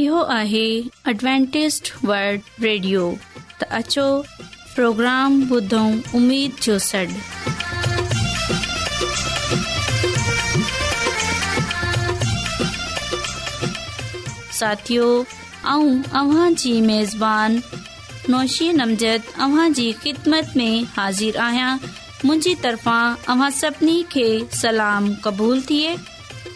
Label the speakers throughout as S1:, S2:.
S1: इहो आहे Adventist radio त अचो प्रोग्राम ॿुधो उमेद जो सॾु साथियो ऐं नौशी नमज़दवां जी ख़िदमत में हाज़िर आहियां मुंहिंजी तरफ़ां सभिनी खे सलाम क़बूल थिए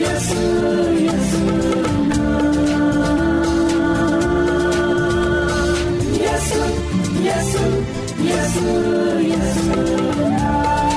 S1: Yes, yes, yes, yes.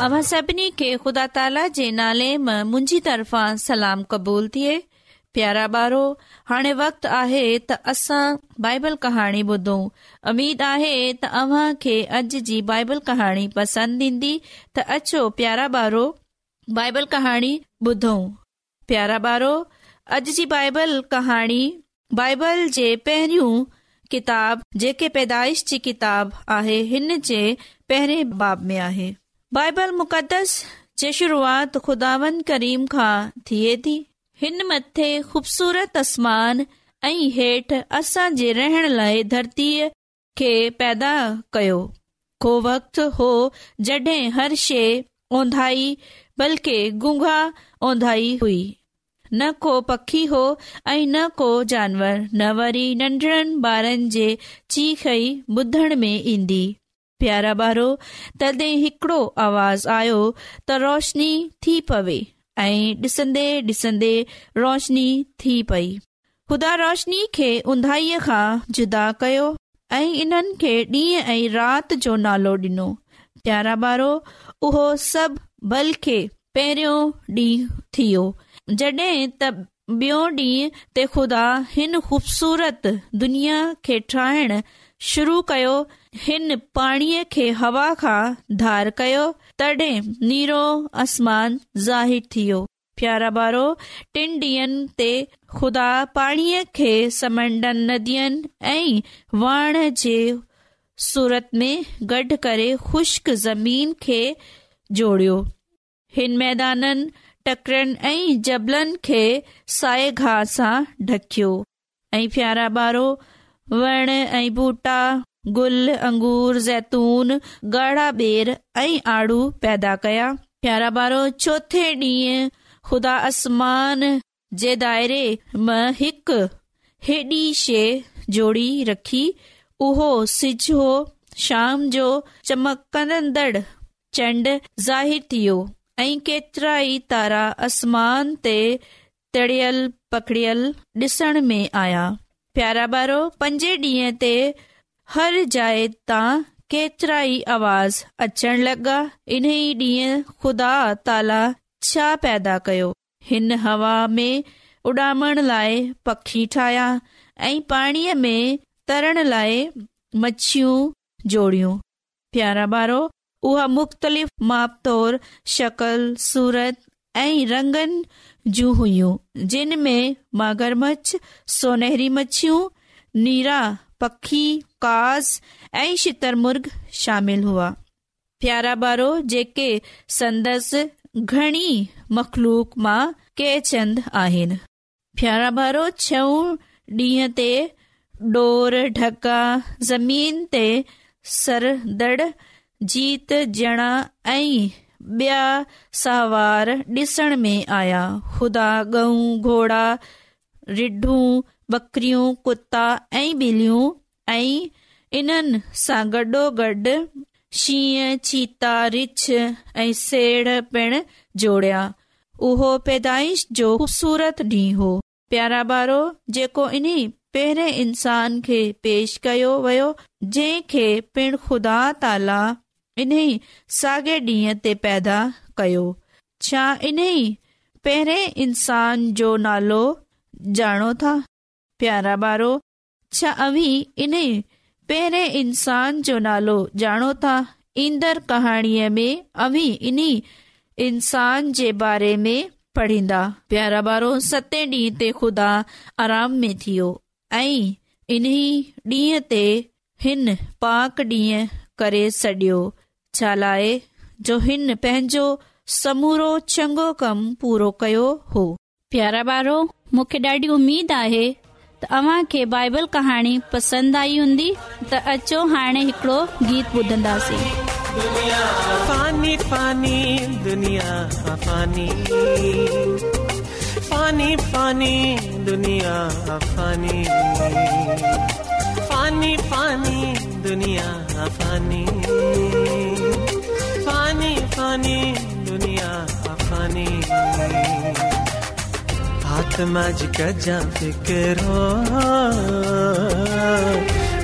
S1: अव्हां
S2: सभिनी खे खुदा ताला जे नाले में मुंहिंजी तरफ़ां सलाम क़बूल थिए प्यारा ॿारो हाणे वक़्तु आहे त असां बाईबल कहाणी ॿुधो अमीद आहे त अव्हां खे अॼ जी बाइबल कहाणी पसंद ईन्दी त अचो प्यारा ॿारो बाइबल कहाणी ॿुधो प्यारा ॿारो अॼु जी बाइबल कहाणी बाइबल जे पहरियो किताब जेके पैदाइश जी किताब आहे हिन जे पहिरियों बाब में आहे बाइबल मुकदस जे शुरूआति खुदावन करीम खां थिए थी हिन मथे खूबसूरत आसमान ऐं हेठि असां जे रहण लाइ धरतीअ खे पैदा कयो को वक़्तु हो जड॒हिं हर शइ ओंधाई बल्कि गुंघा ओंधाई हुई न को पखी हो ऐं न को जानवर न वरी नंढड़नि ॿारनि जे ची ई ॿुधण में ईंदी प्यारा ॿारो हिकड़ो आवाज़ आयो त रोशनी थी पवे ऐं डि॒संदे डि॒संदे रोशनी थी पई खुदा रोशनी खे उंधाईअ खां जुदा कयो ऐं इन्हनि खे ॾींहं ऐं राति जो नालो ॾिनो प्यारा ॿारो उहो सभु बल् खे पहिरियों ॾींहुं थियो जॾहिं त ॿियो ॾींहुं ते खुदा हिन खूबसूरत दुनिया खे ठाहिण शुरू कयो हिन पाणीअ खे हवा खां धार कयो तॾहिं नीरो आसमान ज़ाहि थियो प्यारा ॿारो टिन ॾींहनि ते खुदा पाणीअ खे समंडनि नदियुनि ऐं वण जे सूरत में गॾु करे खुश्क ज़मीन खे जोड़ियो हिन मैदाननि टकरनि ऐं जबलनि खे साए साहेगा सां ढकियो ऐं प्यारा ॿारो वण ऐं बूटा गुल अंगूर ज़ैतून ॻाढ़ा बेर ऐं आड़ू पैदा कया प्यारा ॿारो चोथे ॾींहुं ख़ुदा आसमान जे दायरे मां हिकु हेॾी शइ जोड़ी रखी उहो सिझ हो शाम जो चमकंदड़ चंड ज़ाहिर थियो ऐं केतिरा ई तारा आसमान ते तड़ियल पकड़ियल ॾिसण में आया प्यारा ॿारो पंजे डींहं ते हर जाइ तां केतिरा ई आवाज़ अचण लॻा इन ई ॾींहं खुदा छा पैदा कयो हिन हवा में उॾामण लाइ पखी ठाहिया ऐं पाणीअ में तरण लाइ मच्छियूं जोड़ियूं प्यारा ॿारो उहा मुख़्तलिफ़ माप तौर शकल सूरत ऐं रंगनि जूं हुयूं जिन में माघर मच्छ सोनहरी मछियूं नीरा पखी कास ऐं शितरमुर्ग शामिल हुआ फ्यारा ॿारो जेके संदसि घणी मख़लूक मां के चंदरा ॿारो छो डींहं तेका ज़मीन ते सरदड़ जीत जणा ऐं सावार ॾिसण में आया खुदा गऊं घोड़ा रिढूं बकरियूं कुता ऐं ऐं इन्हनि सां गॾो गॾ शींहं चीता रिछ ऐं सेड़ पिण जोड़िया उहो पैदाइश जो ख़ूबसूरत ॾींहुं हो प्यारा बारो जेको इन पहिरें इंसान खे पेश कयो वियो जंहिं खे पिण खुदा ताला इन्हे सागे ડીયતે પેદા કયો છા ઇને પહેરે ઇન્સાન જો નાલો જાણો થા પ્યારા બારો છા અવી ઇને પહેરે ઇન્સાન જો નાલો જાણો થા ઇંદર કહાણીએ મે અવી ઇની ઇન્સાન જે બારે મે પડીંદા પ્યારા બારો સતે ડીતે ખુદા આરામ મે થીયો અઈ ઇને ડીયતે હન પાક ડીએ કરે સડ્યો छा जो हिन पंहिंजो समूरो चङो कम पूरो कयो हो प्यारा ॿारो मूंखे ॾाढी उमेदु आहे त खे बाइबल कहाणी पसंदि आई हूंदी त अचो हाणे हिकिड़ो गीत ॿुधंदासीं
S3: पानी दुनियाी हथ मंझ करो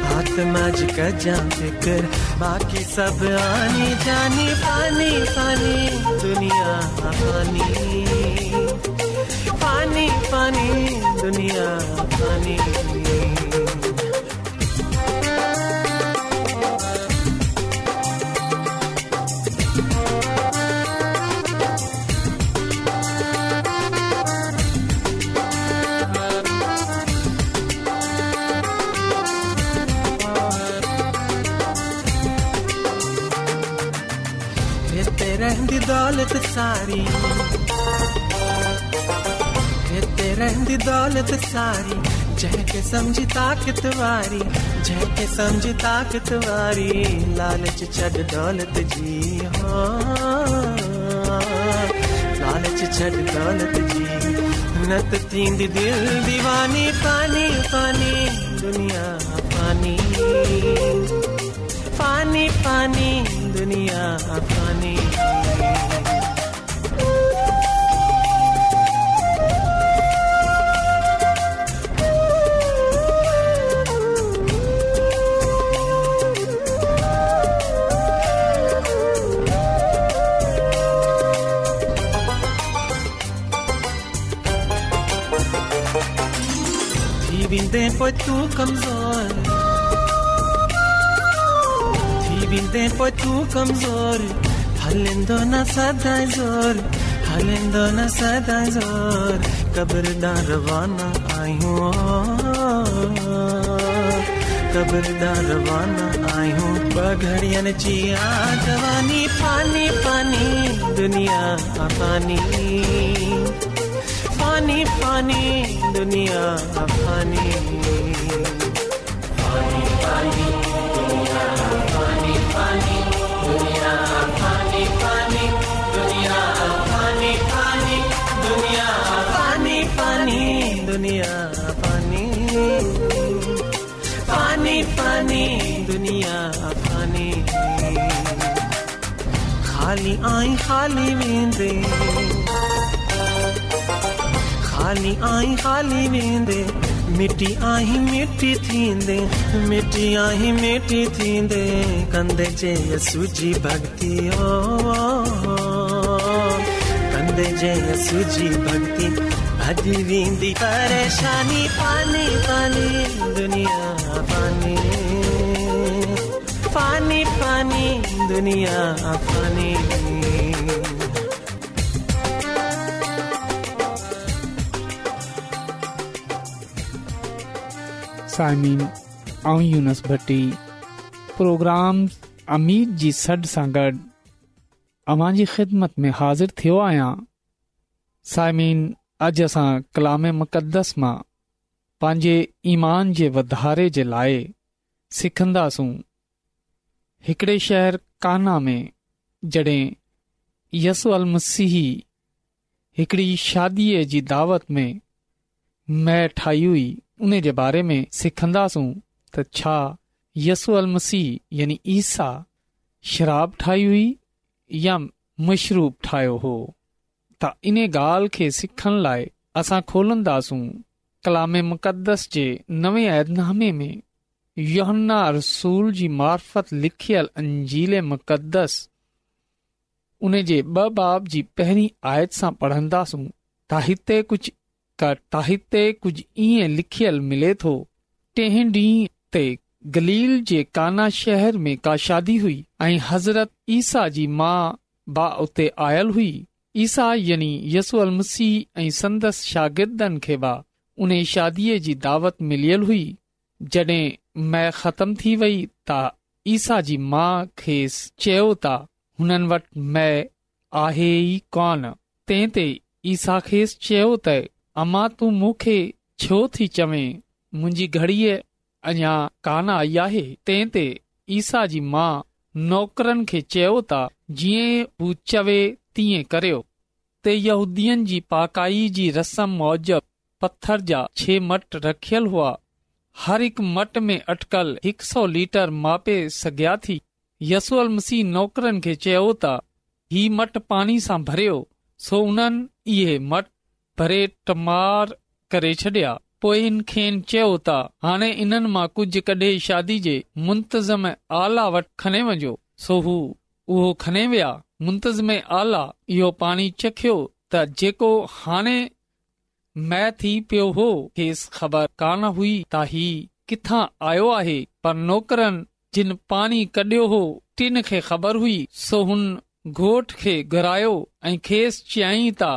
S3: हात मज़िक जंझ कर बाक़ी सभु आानी जानी पाणी पानी दुनिया हफ़ानी पानी पानी दुनिया पानी दौलत दौलत साड़ी जंहिंखे सम्झी ताक़त वारी जंहिंखे सम्झी ताक़त वारी लालच छॾ दौलत जी लालच छॾ दौलत जींदी दिल दीवानी पानी पानी दुनिया पानी पानी पानी दुनिया पानी बिंदे पर तू कमजोर थी बिंदे पर तू कमजोर हलिंदो न सदा जोर हलिंदो न सदा जोर कब्र दा रवाना आयूं कब्र दा रवाना आयूं पघड़ियन जी आ जवानी पानी पानी दुनिया पानी पानी पानी दुनिया पानी ख़ाली आई ख़ाली में आली आई हली वेंदे मिटी आई मिठी थींदे मिटी आई मिठी थींदे कंद जे हसूजी भक्ति कंद जे हसूजी भक्ती हली वेंदी परेशानी दुनिया बानी पानी पानी दुनिया बानी
S4: साइमिन ऐं यूनस भटी प्रोग्राम अमीर जी सॾ सां गॾु अमांजी ख़िदमत में हाज़िर थियो आहियां साइमिन अॼु असां कलाम मुक़दस मां पंहिंजे ईमान जे वधारे जे लाइ सिखंदासूं हिकिड़े शहर काना में जॾहिं यस अल मसीह हिकिड़ी शादीअ जी दावत में मै ठाही हुई उन जे बारे में सिखंदासूं त छा यसू अल मसीह यानी ईसा शराब ठाही हुई या मशरूब ठाहियो हो त इन ॻाल्हि खे सिखण लाइ असां खोलंदासूं कलाम मुक़दस जे नवे ऐदनामे में योहन्ना रसूल जी मार्फत लिखियल अंजील मुक़दस उन जे ॿ बाब जी पहिरीं आयत सां पढ़ंदासूं त हिते कुझु क ताहिते कुझु ईअं लिखियल मिले थो टे ॾींहुं ते गलील जे काना शहर में का शादी हुई ऐं हज़रत ईसा जी माउ बा उते आयल हुई ईसा यानी यसूअल मसीह ऐं संदसि शागिर्दनि खे बि उन शादीअ जी दावत मिलियल हुई जडे मै ख़तम थी वई त ईसा जी माउ खेसि चयो ता हुननि वटि मै आहे ई कोन ते ईसा खेसि चयो त अमा तूं मूंखे छो थी चवे मुंहिंजी घड़ीअ अञा कान आई आहे तंहिं ते ईसा जी माउ नौकरनि खे चयो ता जी हू चवे तीअं करियो तेदीन जी पाकाई जी रसम मौजब पथर जा छे मट रखियल हुआ हर हिक मट में अटकल हिक सौ लीटर मापे सघिया थी यसूअल मसीह नौकरनि खे चयो ता ही मट पाणी सां भरियो सो उन्हनि इहे मट भरे टमार करे छडि॒या पोयनि खे चयो त हाणे इन मां कुझु कडे॒ शादी जे मुंतज़म आला वटि खने वञो सोहू उहो खने विया मुंतज़म आला इहो पाणी चखियो मै थी पियो हो खेसि ख़बर कान हुई ता ही किथां आयो आहे पर नौकरनि जिन पाणी कडि॒यो हो टिन खे ख़बर हुई सो हुन घोट खे घुरायो ऐं खेसि चई ता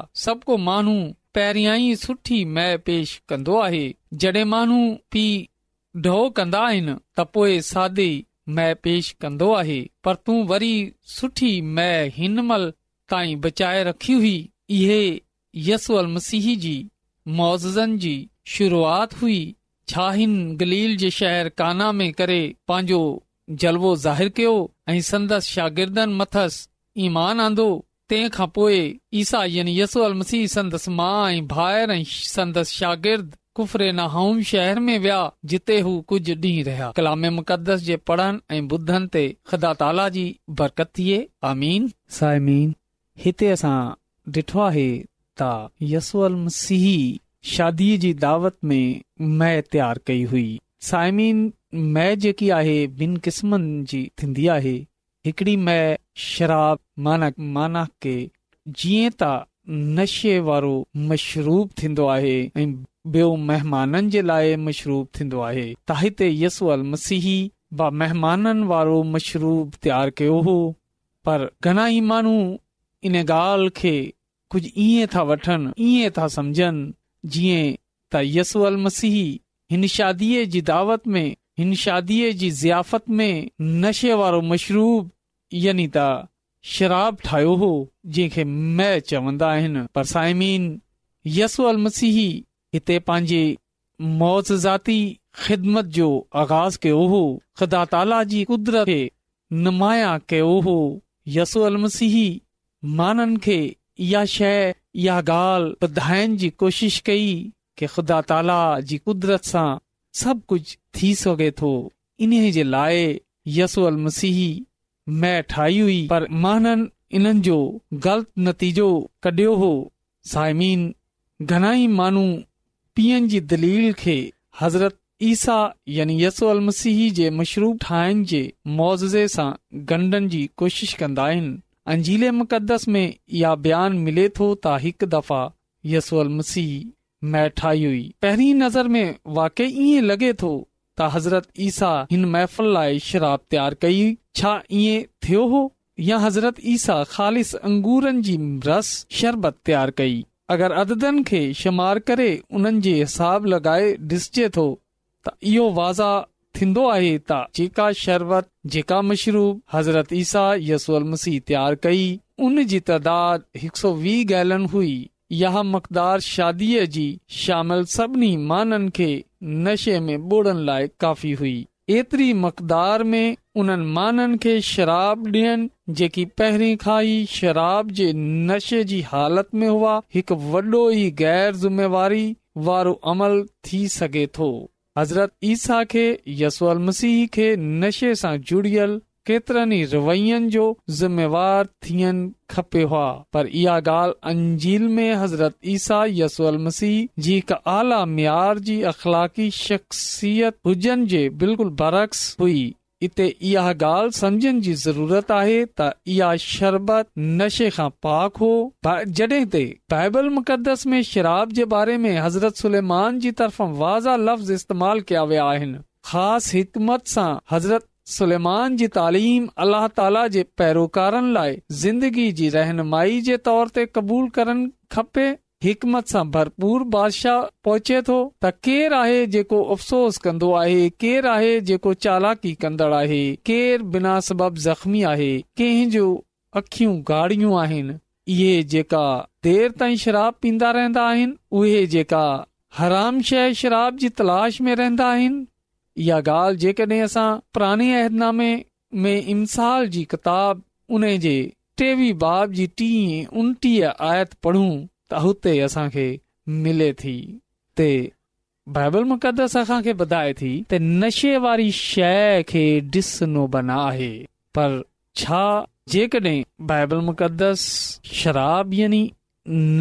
S4: को माण्हू पहिरियां ई सुठी मह पेश कंदो आहे जडे॒ माण्हू पीउ डो कन्न्न्न्न्दा आहिनि त पोए सादे मै पेश कन्दो आहे पर तूं वरी सुठी मह हिनमहिल ताईं बचाए रखी हुई इहे यसल मसीह जी मोज़नि जी शुरूआति हुई छा हिन गलील जे शहर काना में करे पंहिंजो जल्बो ज़ाहिरु कयो ऐं संदसि शागिर्दनि ईमान आंदो तंहिं खां पोइ ईसा यानी यसू अल मसीह संदसि मां ऐं भायर ऐं संदसि शागिर्द कुफरे नाउन शहर में विया जिते हू कुझु ॾींहं रहिया कलामे मुक़दस जे पढ़नि ऐं ॿुधनि ते खदा ताला जी बरकत थिए आमीन साइमीन हिते असां डिठो आहे त यसू अल मसीह शादी जी दावत में मै तयार कई हुई साइमीन मै जेकी आहे ॿिन किस्मनि जी थींदी आहे हिकड़ी मह शराब मानक माना के जीअं त नशे वारो मशरूब थींदो आहे ऐं ॿियो महिमाननि जे लाइ मशरूफ़ थींदो आहे त हिते यसू अल मसीह ब महिमाननि वारो मशरूब तयारु कयो हो पर घणाई माण्हू इन ॻाल्हि खे कुझु ईएं था वठनि ईअं था सम्झनि जीअं त यसू अल मसीह हिन शादीअ जी दावत में हिन शादीअ जी ज़ियाफ़त में नशे वारो मशरूब यानी त शराब ठाहियो हो जंहिंखे मै चवंदा आहिनि पर साइमीन यसो अल मसीही हिते पंहिंजे मौज ज़ाती ख़िदमत जो आगाज़ कयो हो ख़ुदा ताला जी कुदरत खे नुमाया कयो हो यसो अल मसीह माननि खे इहा शइ इहा ॻाल्हि ॿुधाइण जी कोशिश कई की ख़ुदा ताला जी कुदरत सां सभु कुझु थी सघे थो इन जे लाइ यस अल मसीह मै ठाही हुई पर महन इन्हनि जो ग़लति नतीजो कढियो हो साइमीन घणाई माण्हू पीयुनि जी दलील खे हज़रत ईसा यानी यसो अल मसीह जे मशरूब ठाहिण जे मुआवज़े सां ॻंढन जी कोशिश कंदा आहिनि अंजीले मुक़दस में इहा बयान मिले थो त हिकु दफ़ा यसू अल मसीह मै ठाही हुई पहिरीं नज़र में वाकई ईअं लॻे थो تا हज़रत ईसा हिन महफ़िल लाइ शराब तयारु कई छा इएं थियो हो या हज़रत ईसा ख़ालि अंगूरनि जी रस शरबत तयारु कई अगरि अददन खे शुमार करे उन्हनि जे हिसाब लॻाए डि॒सजे थो त इहो वाज़ा थींदो आहे त जेका शरबत जेका मशरूब हज़रत ईसा यसूल मसीह तयारु कई उन जी तदाद हिक सौ वीह गैलन हुई इहा मक़दार शादीअ जी शामिल सभिनी माननि खे नशे में ॿोड़नि लाइ काफ़ी हुई एतिरी मक़दार में उन्हनि माननि खे शराब ॾियनि जेकी पहिरीं खां ई शराब जे नशे जी हालति में हुआ हिकु वॾो ई गैर ज़िमेवारी वारो अमल थी सघे थो हज़रत ईसा खे यसवल मसीह खे नशे सां जुड़ियल केतरनि ई रवैयनि जो ज़िमेवार थियण खपे हुआ पर इहा ॻाल्हि अंजील में हज़रत ईसा यसू अलसी जी हिकु आला मयार जी अख़लाकी शख़्सियत हुजनि जे बिल्कुलु बरक हुई इते इहा ॻाल्हि सम्झण जी ज़रूरत आहे त इहा शरबत नशे खां पाक हो जड॒हिं ते बाइबल मुक़दस में शराब जे बारे में हज़रत सुलेमान जी तरफ़ां वाज़ा लफ़्ज़ इस्तेमाल कया विया आहिनि ख़ासि हिकमत सां हज़रत सलेमान जी तालीम अलाह ताला जे पैरोकारनि लाइ ज़िन्दगी जी रहनुमाई जे तोर ते क़बूल करण खपे हिकमत सां भरपूर बादशाह पहुचे थो त केरु आहे जेको अफ़सोस कन्दो आहे केरु आहे जेको चालाकी कन्दड़ आहे केरु बिना सबब ज़ख़्मी आहे कंहिंजो अखियूं गाढ़ियूं आहिनि इहे जेका देर ताई शराब पीन्दा रहंदा आहिनि उहे जेका हराम शइ शराब जी तलाश में रहंदा आहिनि इहा ॻाल्हि जेकॾहिं असां पुराणे अहदनामे में इमसाल जी किताब उन जे टेवीह बाब जी टीह उनटीह आयत पढ़ूं त हुते असांखे मिले थी ते बाइबल मुक़दस असां खे ॿुधाए थी त नशे वारी शइ खे ॾिस नोबन आहे पर छा जेकॾहिं बाइबल मुक़दस शराब यानी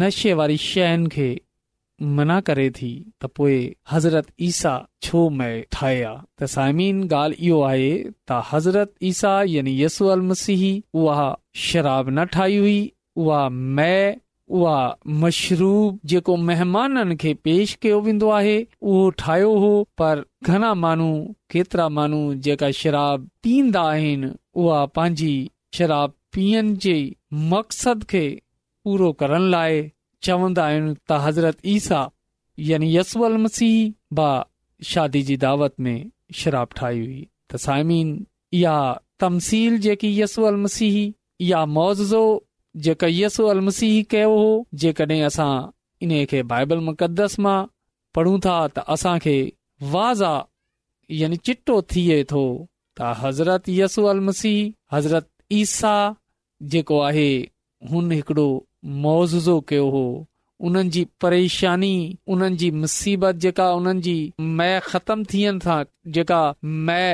S4: नशे वारी शइनि खे मना करे थी त पोइ हज़रत ईसा छो मै ठाहिया त साइमीन ॻाल्हि इहो आहे त हज़रत ईसा यानी यसू अल मसीह उहा शराब न ठाही हुई उहा मै उहा मशरूब जेको महिमाननि खे पेश कयो वेंदो आहे उहो ठाहियो हो पर घणा माण्हू केतिरा माण्हू जेका शराब पींदा आहिनि उहा पंहिंजी शराब पीअण जे मक़सद खे पूरो करण लाइ चवंदा आहिनि त हज़रत ईसा यानी यसू मसीह बा शादी जी दावत में शराब ठाही हुई त साइमीन या तमसील जेकी यसू मसीह या मौज़ो जेका यस मसीह कयो हो जेकॾहिं असां इन खे बाइबल मुक़दस मां पढ़ूं था त असांखे वाज़ा यानी चिटो थिए थो त हज़रत यसू मसीह हज़रत ईसा जेको आहे हुन हिकिड़ो मुअज़ो कयो हो उन्हनि जी परेशानी उन्हनि जी मुसीबत जेका उन्हनि जी मै ख़तम थियण सां जेका मै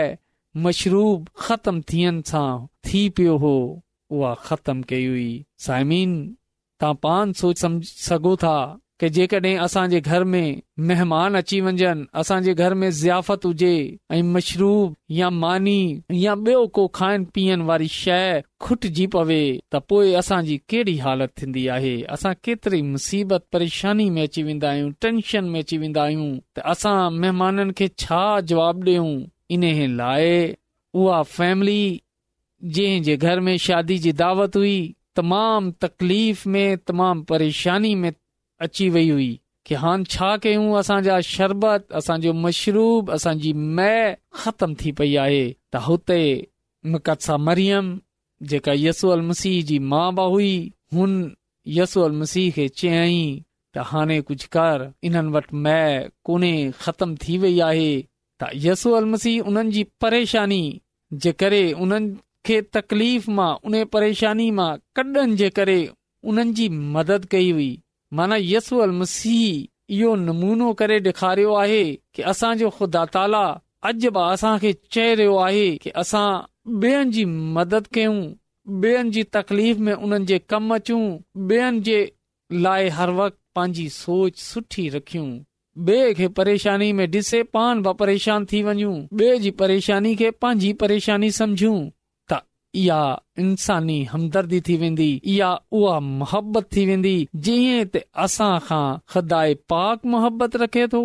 S4: मशरूब ख़तम थियण सां थी पियो हो उहा ख़तमु कई हुई साइमीन तव्हां पान सोच समझ सघो था जेकॾहिं असांजे घर में महिमान अची वञनि असांजे घर में ज़ियाफ़त हुजे ऐं मशरूब या मानी या ॿियो को खाइण पीअण वारी शइ खुटजी पवे त पोइ असांजी कहिड़ी हालत थींदी आहे असां केतिरी मुसीबत परेशानी में अची वेंदा आहियूं टेंशन में अची वेंदा आहियूं त असां महिमाननि खे छा जवाब ॾेयूं इन लाइ उहा फैमिली जंहिंजे घर में शादी जी दावत हुई तमाम तकलीफ़ में तमामु परेशानी में अची वई हुई की हान छा कयूं असांजा शरबत असांजो मशरूब असांजी मै ख़तम थी पई आहे त हुते मिकद मरियम जेका यसू मसीह जी माउ बाउ हुई हुन यसूअल मसीह खे चयाईं त हाणे कुझु कर इन्हनि वटि मै कोने ख़तमु थी वई आहे त यसू मसीह उन्हनि जी परेशानी जे करे उन्हनि खे तकलीफ़ मां उन परेशानी मां कॾनि जे करे उन्हनि जी मदद कई हुई माना यसू अल मसीह इहो नमूनो करे ॾेखारियो आहे की असांजो ख़ुदा ताला अॼ बि असांखे चए रहियो आहे की असां ॿियनि जी मदद कयूं ॿियनि जी तकलीफ़ में उन्हनि जे कमु अचूं ॿियनि जे लाइ हर वक़्त पंहिंजी सोच सुठी रखियूं ॿिए खे परेशानी में ॾिसे पाण बि परेशान थी वञूं ॿिए जी परेशानी खे पंहिंजी परेशानी समझूं इहा इंसानी हमदर्दी थी वेंदी इहा उहा मोहबत थी वेंदी जीअं त असां खां ख़दाए पाक मोहबत रखे थो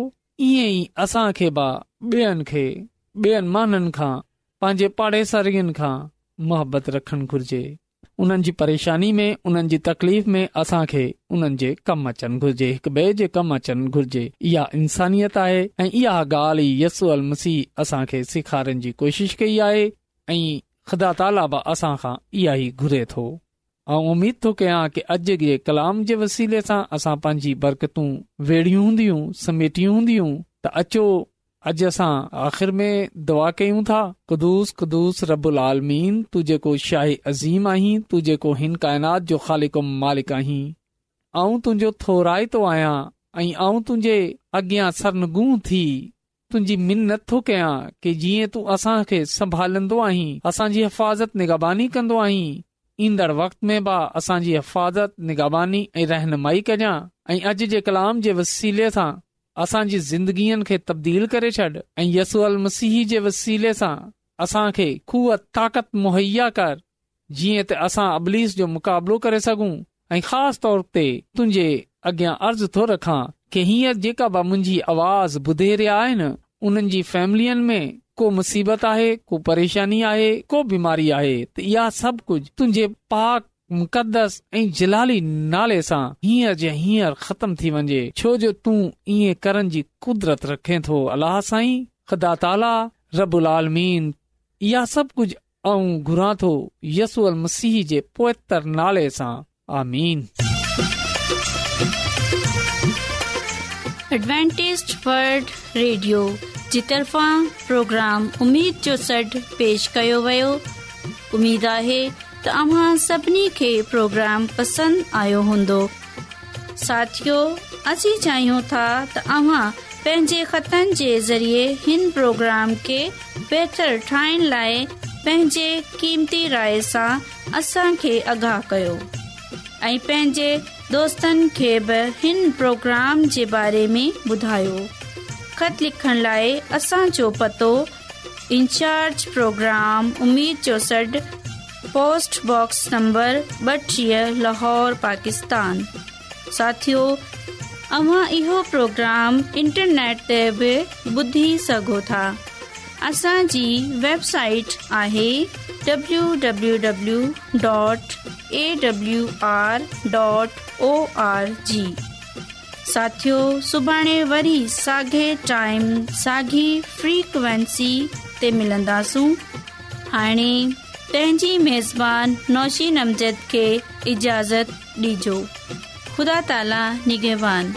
S4: ईअं ई असां खे बि ॿियनि खे ॿियनि माननि खां पंहिंजे पाड़े खां मोहबत रखणु घुर्जे उन्हनि जी परेशानी में उन्हनि जी तकलीफ़ में असां खे उन्हनि जे कमु अचणु घुर्जे हिक ॿिए जे कमु अचणु घुर्जे इहा इंसानियत आहे ऐं इहा ॻाल्हि ई यस्सू अल मसीह खे सेखारण जी कोशिशि कई आहे ऐं ख़ुदा तालाबा असां खां इहा ई घुरे थो ऐं उमेद थो कयां की अॼु जे कलाम जे वसीले सां असां पंहिंजी बरकतूं वेड़ियूं हूंदियूं समेटियूं हूंदियूं त अचो अॼु असां आख़िर में दुआ कयूं था ख़ुदूस ख़ुदस रबुल आलमीन तुंहिंजो शाह अज़ीम आहीं तू जेको हिन काइनात जो ख़ालिक मालिक आहीं ऐं तुंहिंजो थोराए आहियां ऐं तुंहिंजे अॻियां थी तुंहिंजी मिनत थो कयां कि जीअं तूं असां खे संभालंदो आहीं असांजी हिफ़ाज़त निगाबानी कंदो आहीं ईंदड़ वक़्त में बि असांजी हिफ़ाज़त निगाबानी ऐं रहनुमाई कजां ऐं अॼ जे कलाम जे वसीले सां असांजी ज़िंदगीअ खे तब्दील करे छॾ ऐं यसू मसीह जे वसीले सां असां खे खूअत ताक़त मुहैया कर जीअं त असां अबलीस जो मुक़ाबिलो करे सघूं ऐं ख़ासि तौर ते तुंहिंजे अॻियां अर्ज़ु थो रखां हींअर जेका मुंहिंजी आवाज़ ॿुधे रहिया आहिनि उन्हनि जी फैमिलियुनि में को मुसीबत आहे को परेशानी आहे को बीमारी आहे इहा सभु कुझु ऐं हींअर जे हींअर ख़तम थी वञे छो जो तूं ईअं करण जी कुदरत रखे थो अलाई ख़ाला रबुल आलमीन इहा सभु कुझु ऐं घुरां थो मसीह जे पोएतर नाले सां आमीन
S2: एडवेंटेस्ट वर्ल्ड रेडियो जी तर्फ़ां प्रोग्राम उम्मीद जो सॾु पेश कयो वियो उमेदु आहे त अव्हां सभिनी खे प्रोग्राम पसंदि आयो हूंदो साथियो असीं चाहियूं था तव्हां خطن ख़तनि जे ज़रिए پروگرام प्रोग्राम खे बहितरु ठाहिण लाइ पंहिंजे क़ीमती राय सां असांखे आगाह ऐं पंहिंजे दोस्तनि खे बि हिन प्रोग्राम जे बारे में ॿुधायो ख़त लिखण लाइ असांजो पतो इन्चार्ज प्रोग्राम उमीद चौसठ पोस्टबॉक्स नंबर ॿटीह लाहौर पाकिस्तान साथियो अव्हां इहो प्रोग्राम इंटरनेट ते बि ॿुधी सघो था असांजी वेबसाइट आहे www.awr.org साथियो सुभाणे वरी साॻे टाइम साॻी फ्रीक्वेंसी ते मिलंदासूं हाणे पंहिंजी मेज़बानी नौशी नमज़द खे इजाज़त ॾिजो ख़ुदा ताला निगेवान